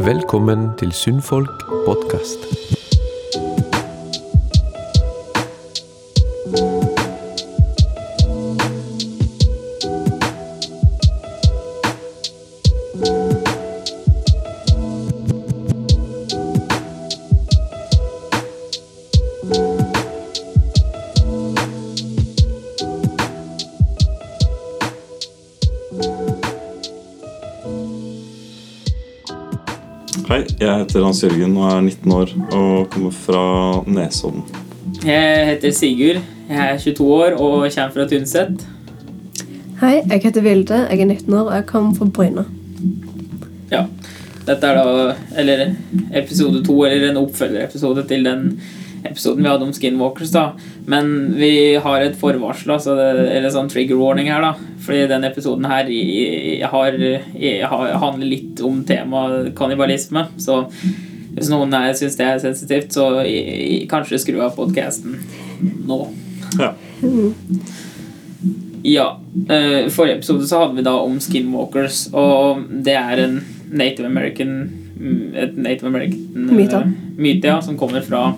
Velkommen til Sunnfolk podkast. Hei, jeg heter Hans Jørgen og er 19 år og kommer fra Nesodden. Jeg heter Sigurd. Jeg er 22 år og kommer fra Tynset. Hei, jeg heter Vilde, jeg er 19 år og jeg kommer fra Bryne. Ja. Dette er da eller episode to, eller en oppfølgerepisode til den episoden vi hadde om Skinwalkers. da Men vi har et forvarsel, altså eller sånn trigger warning her, da. Fordi den episoden her jeg har, jeg har, handler litt om temaet kannibalisme. Så hvis noen syns det er sensitivt, så kanskje skru av podkasten nå. Ja. Ja. I forrige episode så hadde vi da om skinwalkers, og det er en Native American et Native American Myte. myte ja, som kommer fra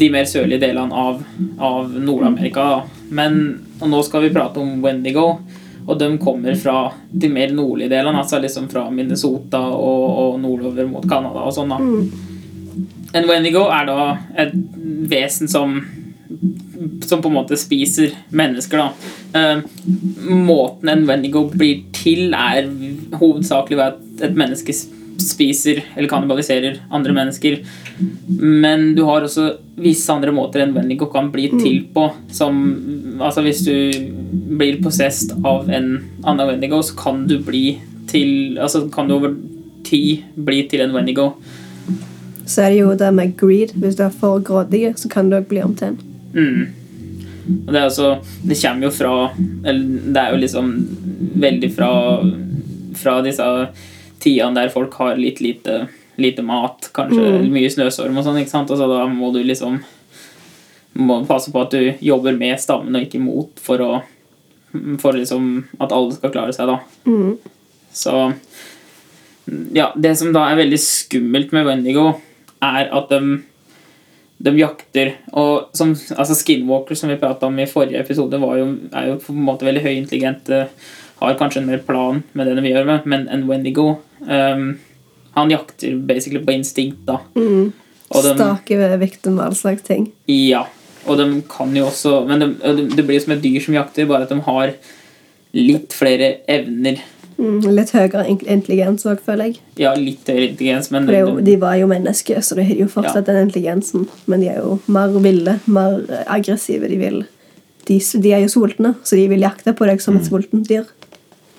de mer sørlige delene av, av Nord-Amerika. Men nå skal vi prate om Wendigo, og de kommer fra de mer nordlige delene. Altså liksom fra Minnesota og, og nordover mot Canada og sånn. da. En Wendigo er da et vesen som som på en måte spiser mennesker, da. Eh, måten en Wendigo blir til, er hovedsakelig ved at et menneske spiser eller kannibaliserer andre mennesker. Men du har også visse andre måter en Wendigo kan bli til på. Som altså hvis du blir possessed av en annen Wendigo, så kan du bli til Altså kan du over tid bli til en Wendigo. Så er det jo det med greed. Hvis du er for grådig, så kan du også bli om til en. Mm. Og det er altså Det kommer jo fra Eller det er jo liksom veldig fra Fra disse tidene der folk har litt lite, lite mat, kanskje mye snøstorm og sånn, ikke sant. Altså, da må du liksom må passe på at du jobber med stammen og ikke mot for å For liksom at alle skal klare seg, da. Mm. Så Ja, det som da er veldig skummelt med Wendigo, er at de, de jakter. Og som altså Skinwalker, som vi prata om i forrige episode, var jo, er jo på en måte veldig høyintelligente. Har kanskje en mer plan med det de gjør med, men en Wendigo um, Han jakter basically på instinkt, da. Mm. De- ved vikten og all slags ting. Ja. Og de kan jo også Men de, de- det blir som et dyr som jakter, bare at de har litt flere evner. Mm. Litt høyere intelligens òg, føler jeg. Ja, litt høyere intelligens, men jo, de var jo mennesker, så de har jo fortsatt den intelligensen. Men de er jo mer ville, mer aggressive. De vil de, de er jo sultne, så de vil jakte på deg som et sultent dyr.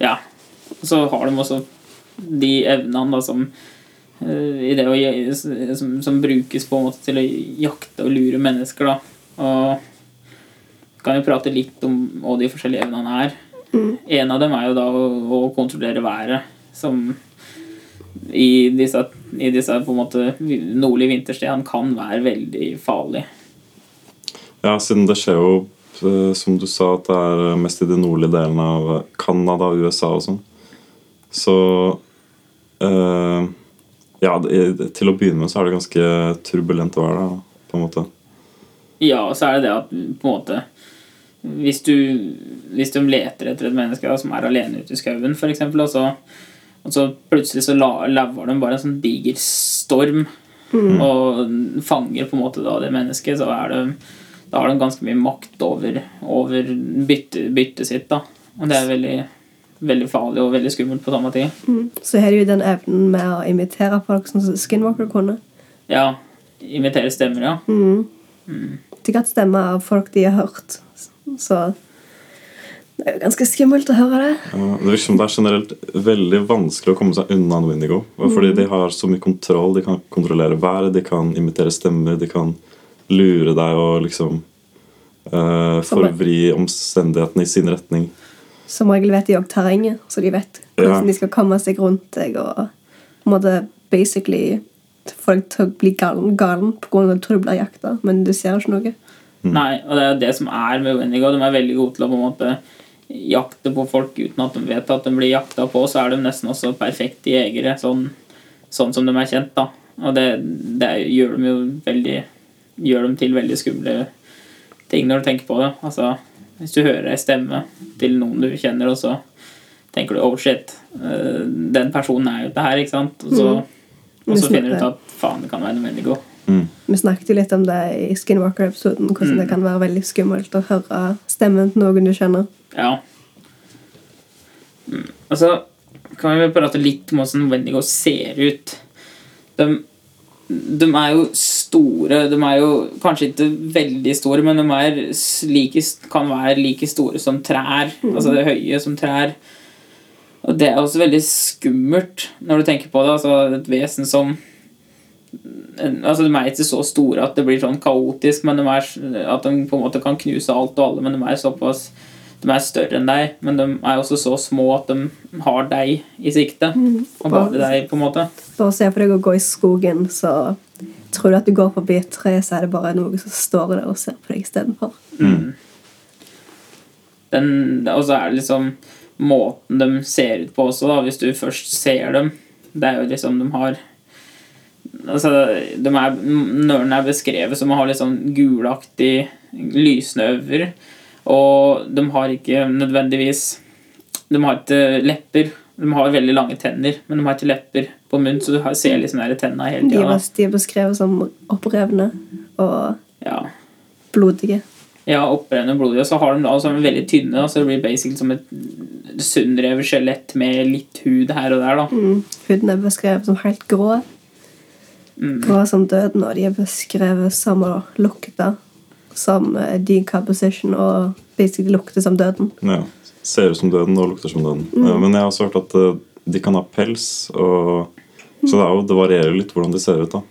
Ja. Og så har de også de evnene da, som eh, i det å, som, som brukes på en måte til å jakte og lure mennesker. Da. Og kan jo prate litt om hva de forskjellige evnene er. En av dem er jo da å, å kontrollere været, som i disse, i disse på en måte nordlige vinterstedene kan være veldig farlig. ja, siden det skjer jo, eh, som du sa, at det er mest i de nordlige delene av Canada og USA og sånn. Så eh, Ja, til å begynne med så er det ganske turbulent å være der, på en måte. Ja, og så er det det at på en måte Hvis du Hvis de leter etter et menneske da, som er alene ute i skauen, eksempel, og så, og så plutselig så lauver de bare en sånn diger storm og fanger på en måte da det mennesket, så er det da har de ganske mye makt over, over bytte, byttet sitt. da Og det er veldig, veldig farlig og veldig skummelt på samme tid. Mm. Så har de jo den evnen med å imitere folk, sånn som Skinwalker kunne. Ja, imitere stemmer, ja. Mm. De kan stemme av folk de har hørt. Så det er jo ganske skummelt å høre det. Ja, det virker som det er generelt veldig vanskelig å komme seg unna en Windigo. Fordi de har så mye kontroll. De kan kontrollere været, de kan imitere stemmer, de kan lure deg og liksom uh, forvri omstendighetene i sin retning. Som regel vet de òg terrenget, så de vet hvordan de skal komme seg rundt deg og på en måte basically få deg til å bli galen, galen av at du tror du blir jakta, men du ser ikke noe. Nei, og det er det som er med Wendigo. De er veldig gode til å på en måte jakte på folk uten at de vet at de blir jakta på. Så er de nesten også perfekte jegere, sånn, sånn som de er kjent. da Og det, det gjør dem jo veldig Gjør dem til veldig skumle ting når du tenker på det. Altså, hvis du hører ei stemme til noen du kjenner, og så tenker du 'oh shit', eh, den personen er jo ikke her, ikke sant? Og så, og så finner du ut at faen, det kan være en Mm. Vi snakket jo litt om det i Skinwalker-episoden, hvordan det kan være veldig skummelt å høre stemmen til noen du kjenner. Ja. Mm. Og så kan vi prate litt om hvordan Wendigo ser ut. De, de er jo store. De er jo kanskje ikke veldig store, men de er like, kan være like store som trær. Altså det høye som trær. Og det er også veldig skummelt når du tenker på det. Altså et vesen som Altså De er ikke så store at det blir sånn kaotisk, men de er, at de på en måte kan knuse alt og alle. Men de er såpass De er større enn deg, men de er også så små at de har deg i sikte. Og bare deg, på en måte. Bare se for deg å gå i skogen, så tror du at du går forbi et tre, så er det bare noe som står der og ser på deg istedenfor. Mm. og så er det liksom måten de ser ut på også, da, hvis du først ser dem. Det er jo liksom De har Altså, de er, Nøren er beskrevet som å ha litt sånn gulaktig lysnøver. Og de har ikke nødvendigvis De har ikke lepper. De har veldig lange tenner, men de har ikke lepper på munnen, så du ser liksom der tenna hele De var- de er beskrevet som opprevne og Ja. blodige. Ja, opprennende blodig. Og så har de da så er veldig tynne. Da, så det blir basically som et sundrevet skjelett med litt hud her og der. da Mm. Huden er beskrevet som helt grå. Mm. Grå som døden, og de er beskrevet som å lukte som eh, decomposition og basically lukte som døden. Ja. Ser ut som døden og lukter som døden. Eh, Men jeg har også hørt at eh, de kan ha pels, og, så det, er jo, det varierer litt hvordan de ser ut. da.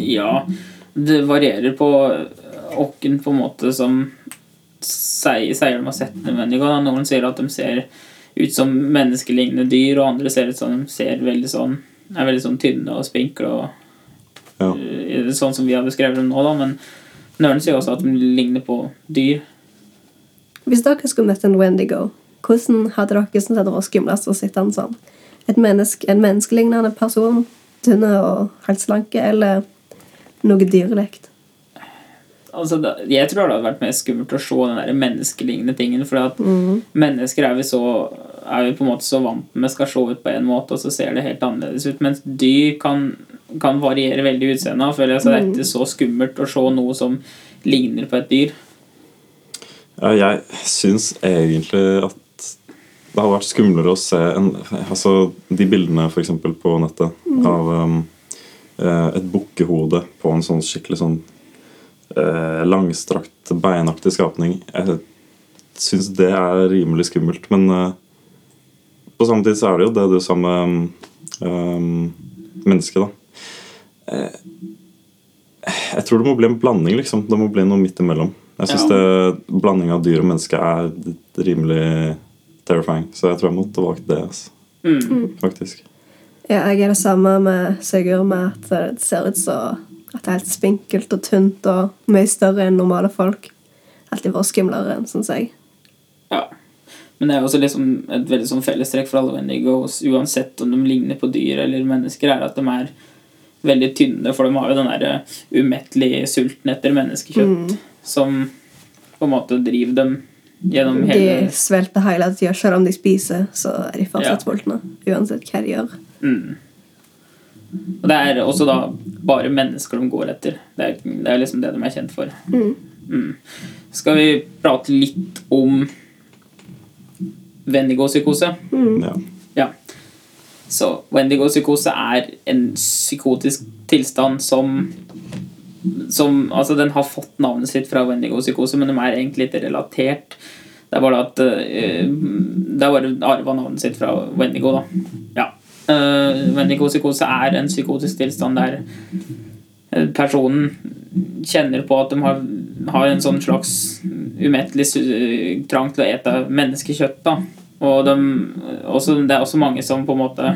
Ja, det varierer på åkken på en måte som sier, sier de har sett nødvendig. Noen sier at de ser ut som menneskelignende dyr, og andre ser ut som de ser veldig sånn er veldig sånn tynne og spinkle og Ja. eh, sånn som vi har beskrevet dem nå, da. Men Nøren sier også at de ligner på dyr. Hvis dere skulle møtt en Wendigo, hvordan hadde dere syntes det var skumlest å sitte den sånn? Et menneske, en menneskelignende person, tynne og helt slanke, eller noe dyrelikt? Altså, jeg tror det hadde vært mer skummelt å se den der menneskelignende tingen. For at mennesker er vi så Er vi på en måte så vant med skal se ut på en måte, og så ser det helt annerledes ut. Mens dyr kan, kan variere veldig i utseendet. Føler jeg, så det er ikke så skummelt å se noe som ligner på et dyr. Ja, jeg syns egentlig at det har vært skumlere å se en, altså de bildene eksempel på nettet av um, eh, et bukkehode på en sånn skikkelig sånn uh, langstrakt, beinaktig skapning. Jeg syns det er rimelig skummelt. Men uh, på samme tid så er det jo det du sa med um, mennesket, da. Uh, jeg tror det må bli en blanding, liksom. Det må bli noe midt imellom. Jeg syns Ja. blanding av dyr og menneske er rimelig terrifying. Så jeg tror jeg måtte valgt det, altså. Mm. faktisk. Ja, jeg er det samme med Sigurd, med at det ser ut som at det er helt spinkelt og tynt og mye større enn normale folk. Alltid vært skumlere, syns jeg. Ja. Men det er også liksom et veldig sånn fellestrekk for alle Wendigos, uansett om de ligner på dyr eller mennesker, er at de er veldig tynne, for de har jo den der umettelige sulten etter menneskekjøtt som på en måte driver dem gjennom De svelter hele tida. Selv om de spiser, så er de fortsatt Ja. sultne. Uansett hva de gjør. mm. Og det er også da bare mennesker de går etter. Det er, det er liksom det de er kjent for. Mm. Skal vi prate litt om Wendigo-psykose? Ja. Ja. Så Wendigo-psykose er en psykotisk tilstand som som, altså Den har fått navnet sitt fra Wendigo-psykose, men de er egentlig ikke relatert. Det er bare at uh, Det er bare arva navnet sitt fra Wendigo, da. Ja. Uh, Wendigo-psykose er en psykotisk tilstand der eh, personen kjenner på at de har, har en sånn slags umettelig trang til å ete menneskekjøtt. da og de, også, det er også mange som på en måte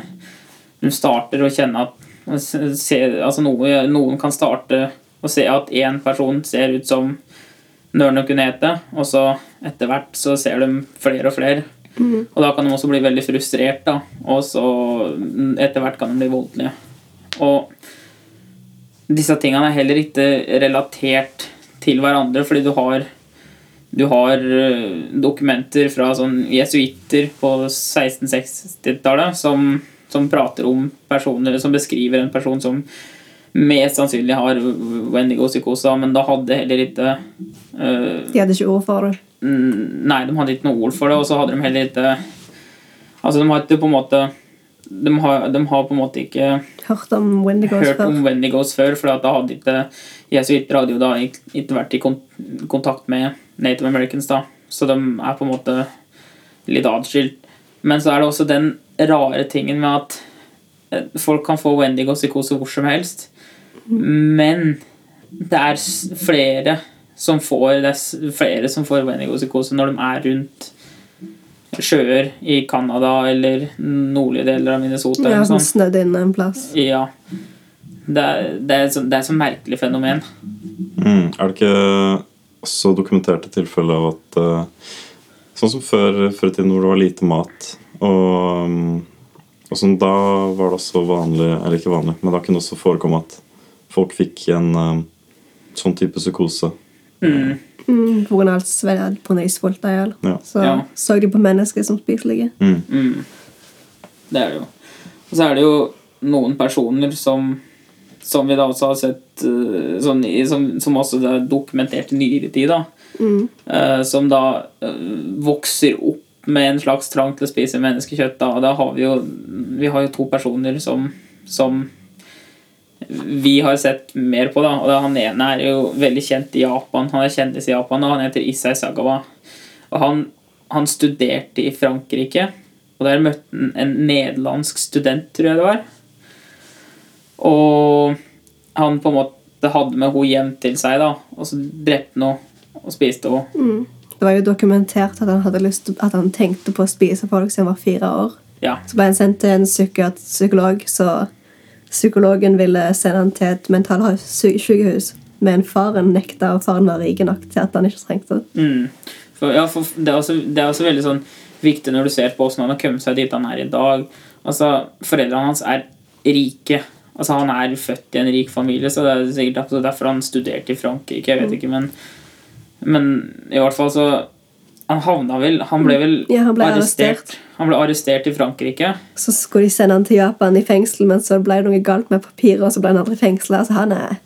De starter å kjenne at se, altså noe, Noen kan starte å se at én person ser ut som nøler kunne hete. Og så etter hvert så ser de flere og flere. Og da kan de også bli veldig frustrert, da. Og så mm, etter hvert kan de bli voldelige. Og disse tingene er heller ikke relatert til hverandre, fordi du har du har eh, dokumenter fra sånn jesuitter på 1660-tallet som, som prater om personer Som beskriver en person som mest sannsynlig har Wendigo-psykose, men da hadde heller ikke uh, De hadde ikke ord for det. Mm, Nei, de hadde ikke noe ord for det, og så hadde de heller ikke Altså, de har ikke på en måte De har, de har på en måte ikke Hørt om Wendigos hørt om Wendigos før, for da hadde ikke jesuitter hadde jo da ikke vært i kontakt med Native Americans, da. Så de er på en måte litt atskilt. Men så er det også den rare tingen med at eh, folk kan få Wendigo-psykose hvor som helst. Men det er flere som får Det er flere som får Wendigo-psykose når de er rundt sjøer i Canada eller nordlige deler av Minnesota. Ja, sånn snødd inne en plass. Ja. Det er, det er, så, det er så merkelig fenomen. Mm. Er det ikke også dokumenterte tilfeller av at eh, Sånn som før, før i tiden hvor det var lite mat, og, mm, og sånn, da var det også vanlig Eller ikke vanlig, men da kunne det også forekomme at folk fikk en eh, sånn type psykose. Mm. Mm, av alt svelget på sulta i hjel. Ja. Så Ja. så de på mennesker som spiselige. Mm. Mm. Det er det jo. Og så er det jo noen personer som som vi da også har sett eh, sånn, som, som også er dokumentert i nyere tid, da. Mm. eh, som da vokser opp med en slags trang til å spise menneskekjøtt. Da, da har vi jo Vi har jo to personer som, som vi har sett mer på. da Og da, Han ene er jo veldig kjent i Japan. Han er kjendis i Japan, og han heter Isai Sagawa. Og han, han studerte i Frankrike, og der møtte han en nederlandsk student, tror jeg det var. Og han på en måte hadde med henne hjem til seg, da og så drepte han henne og spiste henne. Mm. Det var jo dokumentert at han hadde lyst at han tenkte på å spise folk siden han var fire år. Ja. Så ble han sendt til en psykolog, så psykologen ville sende han til et mentalsykehus. Men faren nekta, og faren var rik nok til at han ikke trengte det. Mm. For, ja, for det, er også, det er også veldig sånn viktig når du ser på hvordan han har kommet seg dit han er i dag. Altså, Foreldrene hans er rike. Altså, Han er født i en rik familie, så det er sikkert derfor han studerte i Frankrike. jeg vet ikke, men, men i hvert fall så Han havna vel Han ble vel Ja, han ble arrestert. arrestert. Han ble arrestert i Frankrike. Så skulle de sende han til Japan i fengsel, men så ble det noe galt med papiret, og så ble han aldri fengsla. Så han, er,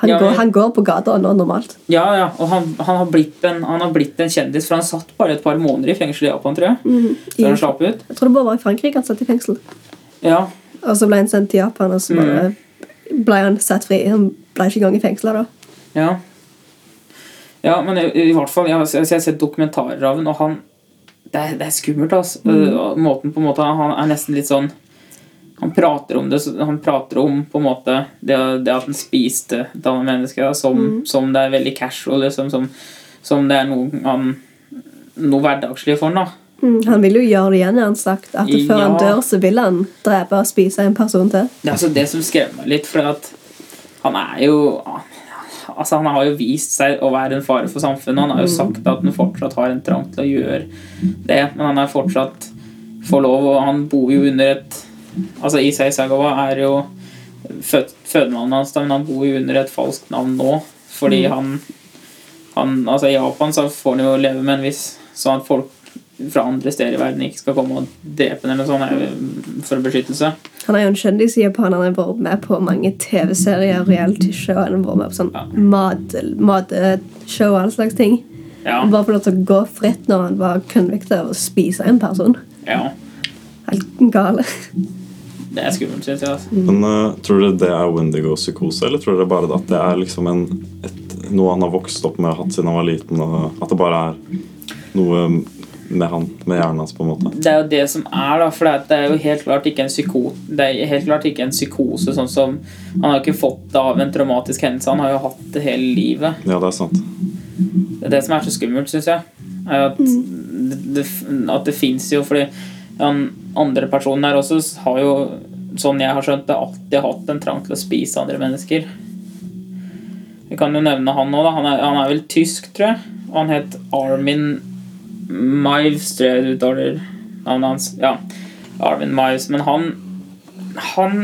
han, Ja, går, han går på gata nå normalt. Ja, ja, og han, han, har blitt en, han har blitt en kjendis, for han satt bare et par måneder i fengsel i Japan, tror jeg. Mm. I, så han slapp ut. jeg tror det bare var i Frankrike han satt i fengsel. Ja, Og så ble han sendt til Japan, og så bare ble han satt fri. Han ble ikke engang i fengsel da. Ja. Ja, men i, i hvert fall Jeg har, jeg har sett dokumentarer av ham, og han Det er, det er skummelt, altså. Mm. Måten på en måte Han er nesten litt sånn Han prater om det Han prater om på en måte det, det at han spiste et annet menneske, da, som, som det er veldig casual, liksom. Som, som det er noe han Noe hverdagslig for da. Mm. Han vil jo gjøre det igjen, har han sagt. At før han dør, så vil han drepe og spise en person til. Det er altså det som skremmer meg litt, for at han er jo Altså Han har jo vist seg å være en fare for samfunnet. Han har jo sagt at han fortsatt har en trang til å gjøre det, men han er fortsatt får lov, og han bor jo under et Altså Isai Sagawa er jo født, fødenavnet hans, men han bor jo under et falskt navn nå. Fordi han, han Altså I Japan så får han jo leve med en viss Sånn at folk fra andre steder i verden ikke skal komme og drepe ham eller noe sånt for beskyttelse. Han er jo en kjendis i Japan. Han har vært med på mange TV-serier, reality-show. Han har vært med på sånn Ja. mat- matshow og all slags ting. Ja, Han bare for lov til å gå fritt når han var convicted av å spise en person. ja. Helt gale. Det er skummelt, syns jeg. Altså. Men uh, tror dere det er Wendigo-psykose, eller tror dere bare at det er liksom en, et, noe han har vokst opp med, hatt siden han var liten, og at det bare er noe med han, med hjernen hans, på en måte? Det er jo det som er, da. For det er- jo helt klart ikke en psyko Det er helt klart ikke en psykose sånn som Han har jo ikke fått det av en traumatisk hendelse. Han har jo hatt det hele livet. Ja, det er sant. Det er det som er så skummelt, syns jeg. Er at, det, det, at det fins jo Fordi den andre personen her også har jo, sånn jeg har skjønt det, alltid hatt en trang til å spise andre mennesker. Vi kan jo nevne han nå, da. Han er, han er vel tysk, tror jeg. Og han het Armin Mives, tror jeg du uttaler navnet hans. Ja, Arvin Mives. Men han Han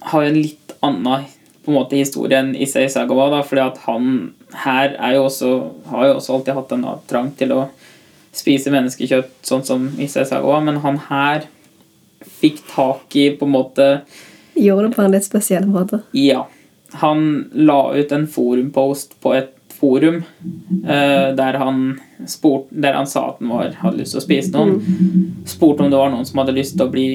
har jo en litt annen på en måte historie enn Issei Sagawa, da, fordi at han her er jo også, har jo også alltid hatt en trang til å spise menneskekjøtt, sånn som Issei Sagawa, men han her fikk tak i på en måte Gjorde det på en litt spesiell måte. Ja. Han la ut en forumpost på et forum eh, der, han spurt, der han sa at han var, hadde lyst til å spise noen. Spurte om det var noen som hadde lyst til å bli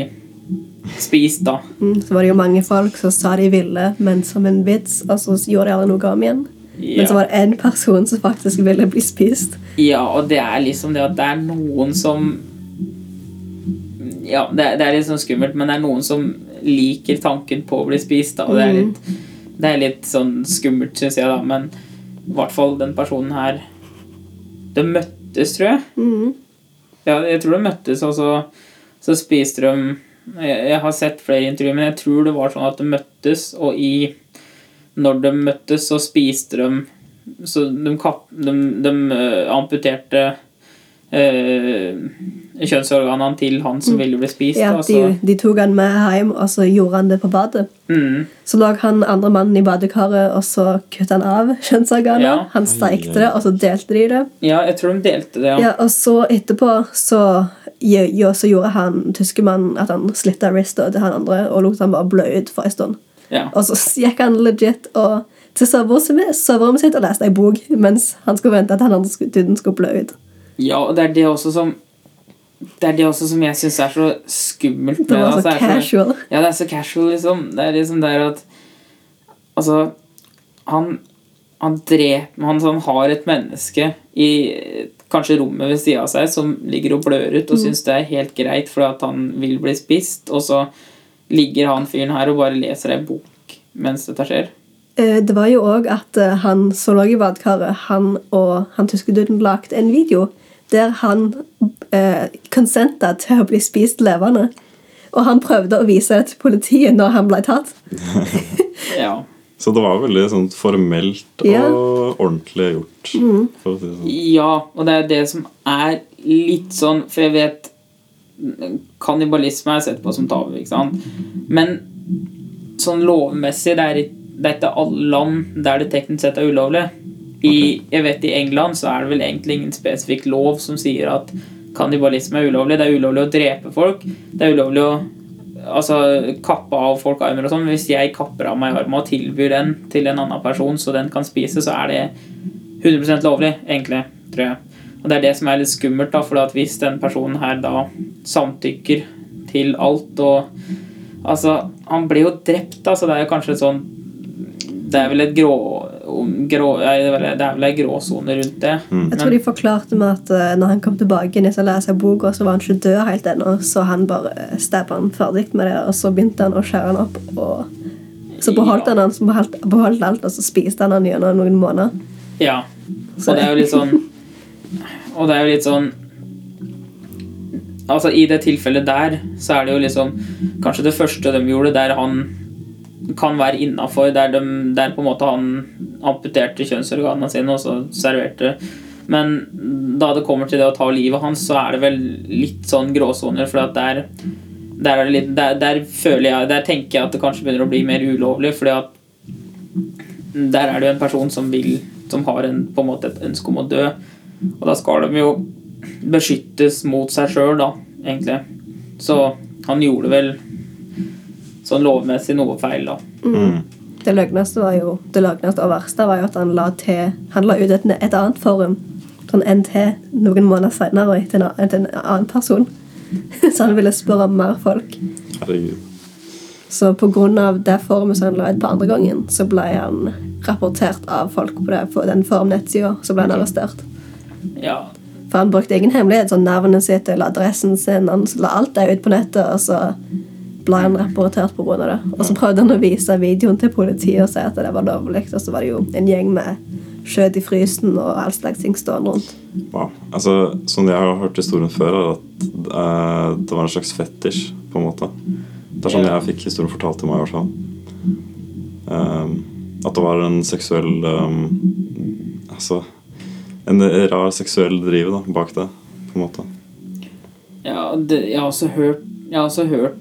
spist, da. Mm, så var det jo mange folk som sa de ville, men som en vits, og så gjorde de aldri noe om igjen. Men så var det én person som faktisk ville bli spist. ja, og det er liksom det at det er noen som Ja, det, det er litt sånn skummelt, men det er noen som liker tanken på å bli spist, da, og det er litt, det er litt sånn skummelt, syns jeg, da, men i hvert fall den personen her De møttes, tror jeg. Mm. Ja, jeg tror de møttes, og så, så spiste de jeg, jeg har sett flere intervjuer, men jeg tror det var sånn at de møttes, og i Når de møttes, så spiste de Så de, de, de eh, amputerte eh, kjønnsorganene til han som ville bli spist. Ja, de, så, de tok han med hjem, og så gjorde han det på badet. mm, Så lå han andre mannen i badekaret, og så kuttet han av kjønnsorganet. Ja. Han steikte det, og så delte de det. ja, jeg tror de delte det. Ja. Ja, og så etterpå så, jo, så gjorde han tyskemannen at han slitta wrista til han andre og lot han bare blø ut for en stund. Ja. Og så gikk han legit og til soverommet sitt og leste ei bok mens han skulle vente at han andre skulle, skulle blø ut. ja, og det er det også som det er det også som jeg syns er så skummelt. med Det var altså, så er så- casual. Ja, det er så casual, liksom. Det er liksom der at Altså, han Han dreper Han, han har et menneske i kanskje rommet ved sida av seg som ligger og blør ut og Mm. syns det er helt greit fordi at han vil bli spist, og så ligger han fyren her og bare leser ei bok mens dette skjer. Eh, Det var jo òg at eh, han som lå i badekaret, han og han tyske duden lagde en video der han eh, til å bli spist levende. Og han prøvde å vise det til politiet når han ble tatt. Ja. Så det var veldig sånn formelt Ja. og ordentlig gjort. For å si sånn. Ja, og det er det som er litt sånn For jeg vet Kannibalisme er sett på som tabu, ikke sant? Men sånn lovmessig det er, det er ikke alle land der det teknisk sett er ulovlig. I, jeg vet I England så er det vel egentlig ingen spesifikk lov som sier at kannibalisme er ulovlig. Det er ulovlig å drepe folk. Det er ulovlig å altså, kappe av folk armer og sånn. Men hvis jeg kapper av meg armen og tilbyr den til en annen person så den kan spise, så er det 100% lovlig, egentlig, tror jeg. Og det er det som er litt skummelt, da, for at hvis den personen her da samtykker til alt og Altså, han ble jo drept, da, så det er jo kanskje et sånn Det er vel et grå, grå nei, Det er vel- ei gråsone rundt det. Jeg tror de forklarte med at eh, når han kom tilbake inn og leste boka, så var han ikke død helt ennå, så han bare stabba han ferdig med det, og så begynte han å skjære han opp, og så beholdt Ja. han han, så beholdt, beholdt alt, og så spiste han han gjennom noen måneder. Ja. Og det er jo litt sånn Og det er jo litt sånn Altså, i det tilfellet der, så er det jo liksom Kanskje det første de gjorde, der han kan være innafor, der, de- der på en måte han amputerte kjønnsorganene sine og så serverte Men da det kommer til det å ta livet hans, så er det vel litt sånn gråsoner, for der der, er litt, der, der føler jeg Der tenker jeg at det kanskje begynner å bli mer ulovlig, fordi at der er det jo en person som vil Som har en, på en måte et ønske om å dø. Og da skal de jo beskyttes mot seg sjøl, da, egentlig. Så han gjorde vel sånn lovmessig noe feil, da. Mm. Det løgneste var jo, det løgneste og verste var jo at han la, til, han la ut et, et annet forum, sånn NT, noen måneder senere til en, til en annen person. Så han ville spørre om mer folk. Herregud. Så av det forumet som han la ut på andre gangen, så ble han rapportert av folk på, det, på den forumnettsida. Så ble han arrestert. Ja. For han brukte ingen hemmelighet, sånn navnet sitt eller adressen sin. Han la alt det ut på nettet, og så ble han rapportert av det. Og så prøvde han å vise videoen til politiet og si at det var lovlig, og så var det jo en gjeng med skjøt i frysen og all slags ting stående rundt. Wow. Altså, sånn jeg har hørt historien før, er at uh, det var en slags fetisj, på en måte. Det er sånn jeg fikk historien fortalt til meg, i hvert fall. Um, At det var en seksuell um, Altså en rar seksuell drive da, bak det, på en måte. Ja, det, jeg har også hørt Jeg har også hørt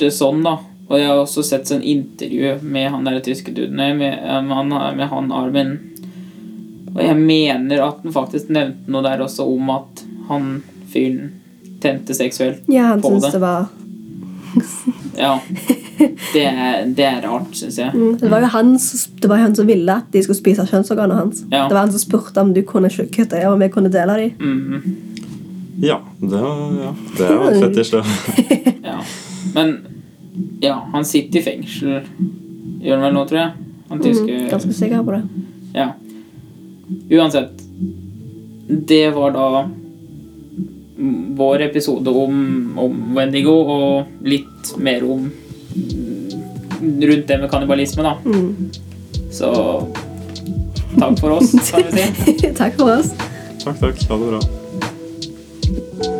det sånn, da. Og jeg har også sett sånn intervju med han der tyske duden, med, med, han, med han Armin. Og jeg mener at han faktisk nevnte noe der også om at han fyren tente seksuelt Ja, han på syntes det. det var Ja. Det er, det er rart, syns jeg. mm, Det var jo han, det var han som ville at de skulle spise kjønnsorganet hans. Ja. Det var han som spurte om du kunne kutte og vi kunne dele dem. Mhm. Ja, det, ja, det er jo fetisj, det. Ja. Men ja, han sitter i fengsel. Gjør han vel nå, tror jeg? Han tyske Mm, ganske sikker på det. Ja. Uansett. Det var da vår episode om, om Wendigo, og litt mer om rundt det med kannibalisme, da. Mm. Så takk for oss, kan vi si. Takk for oss. Takk, takk. Ha det bra.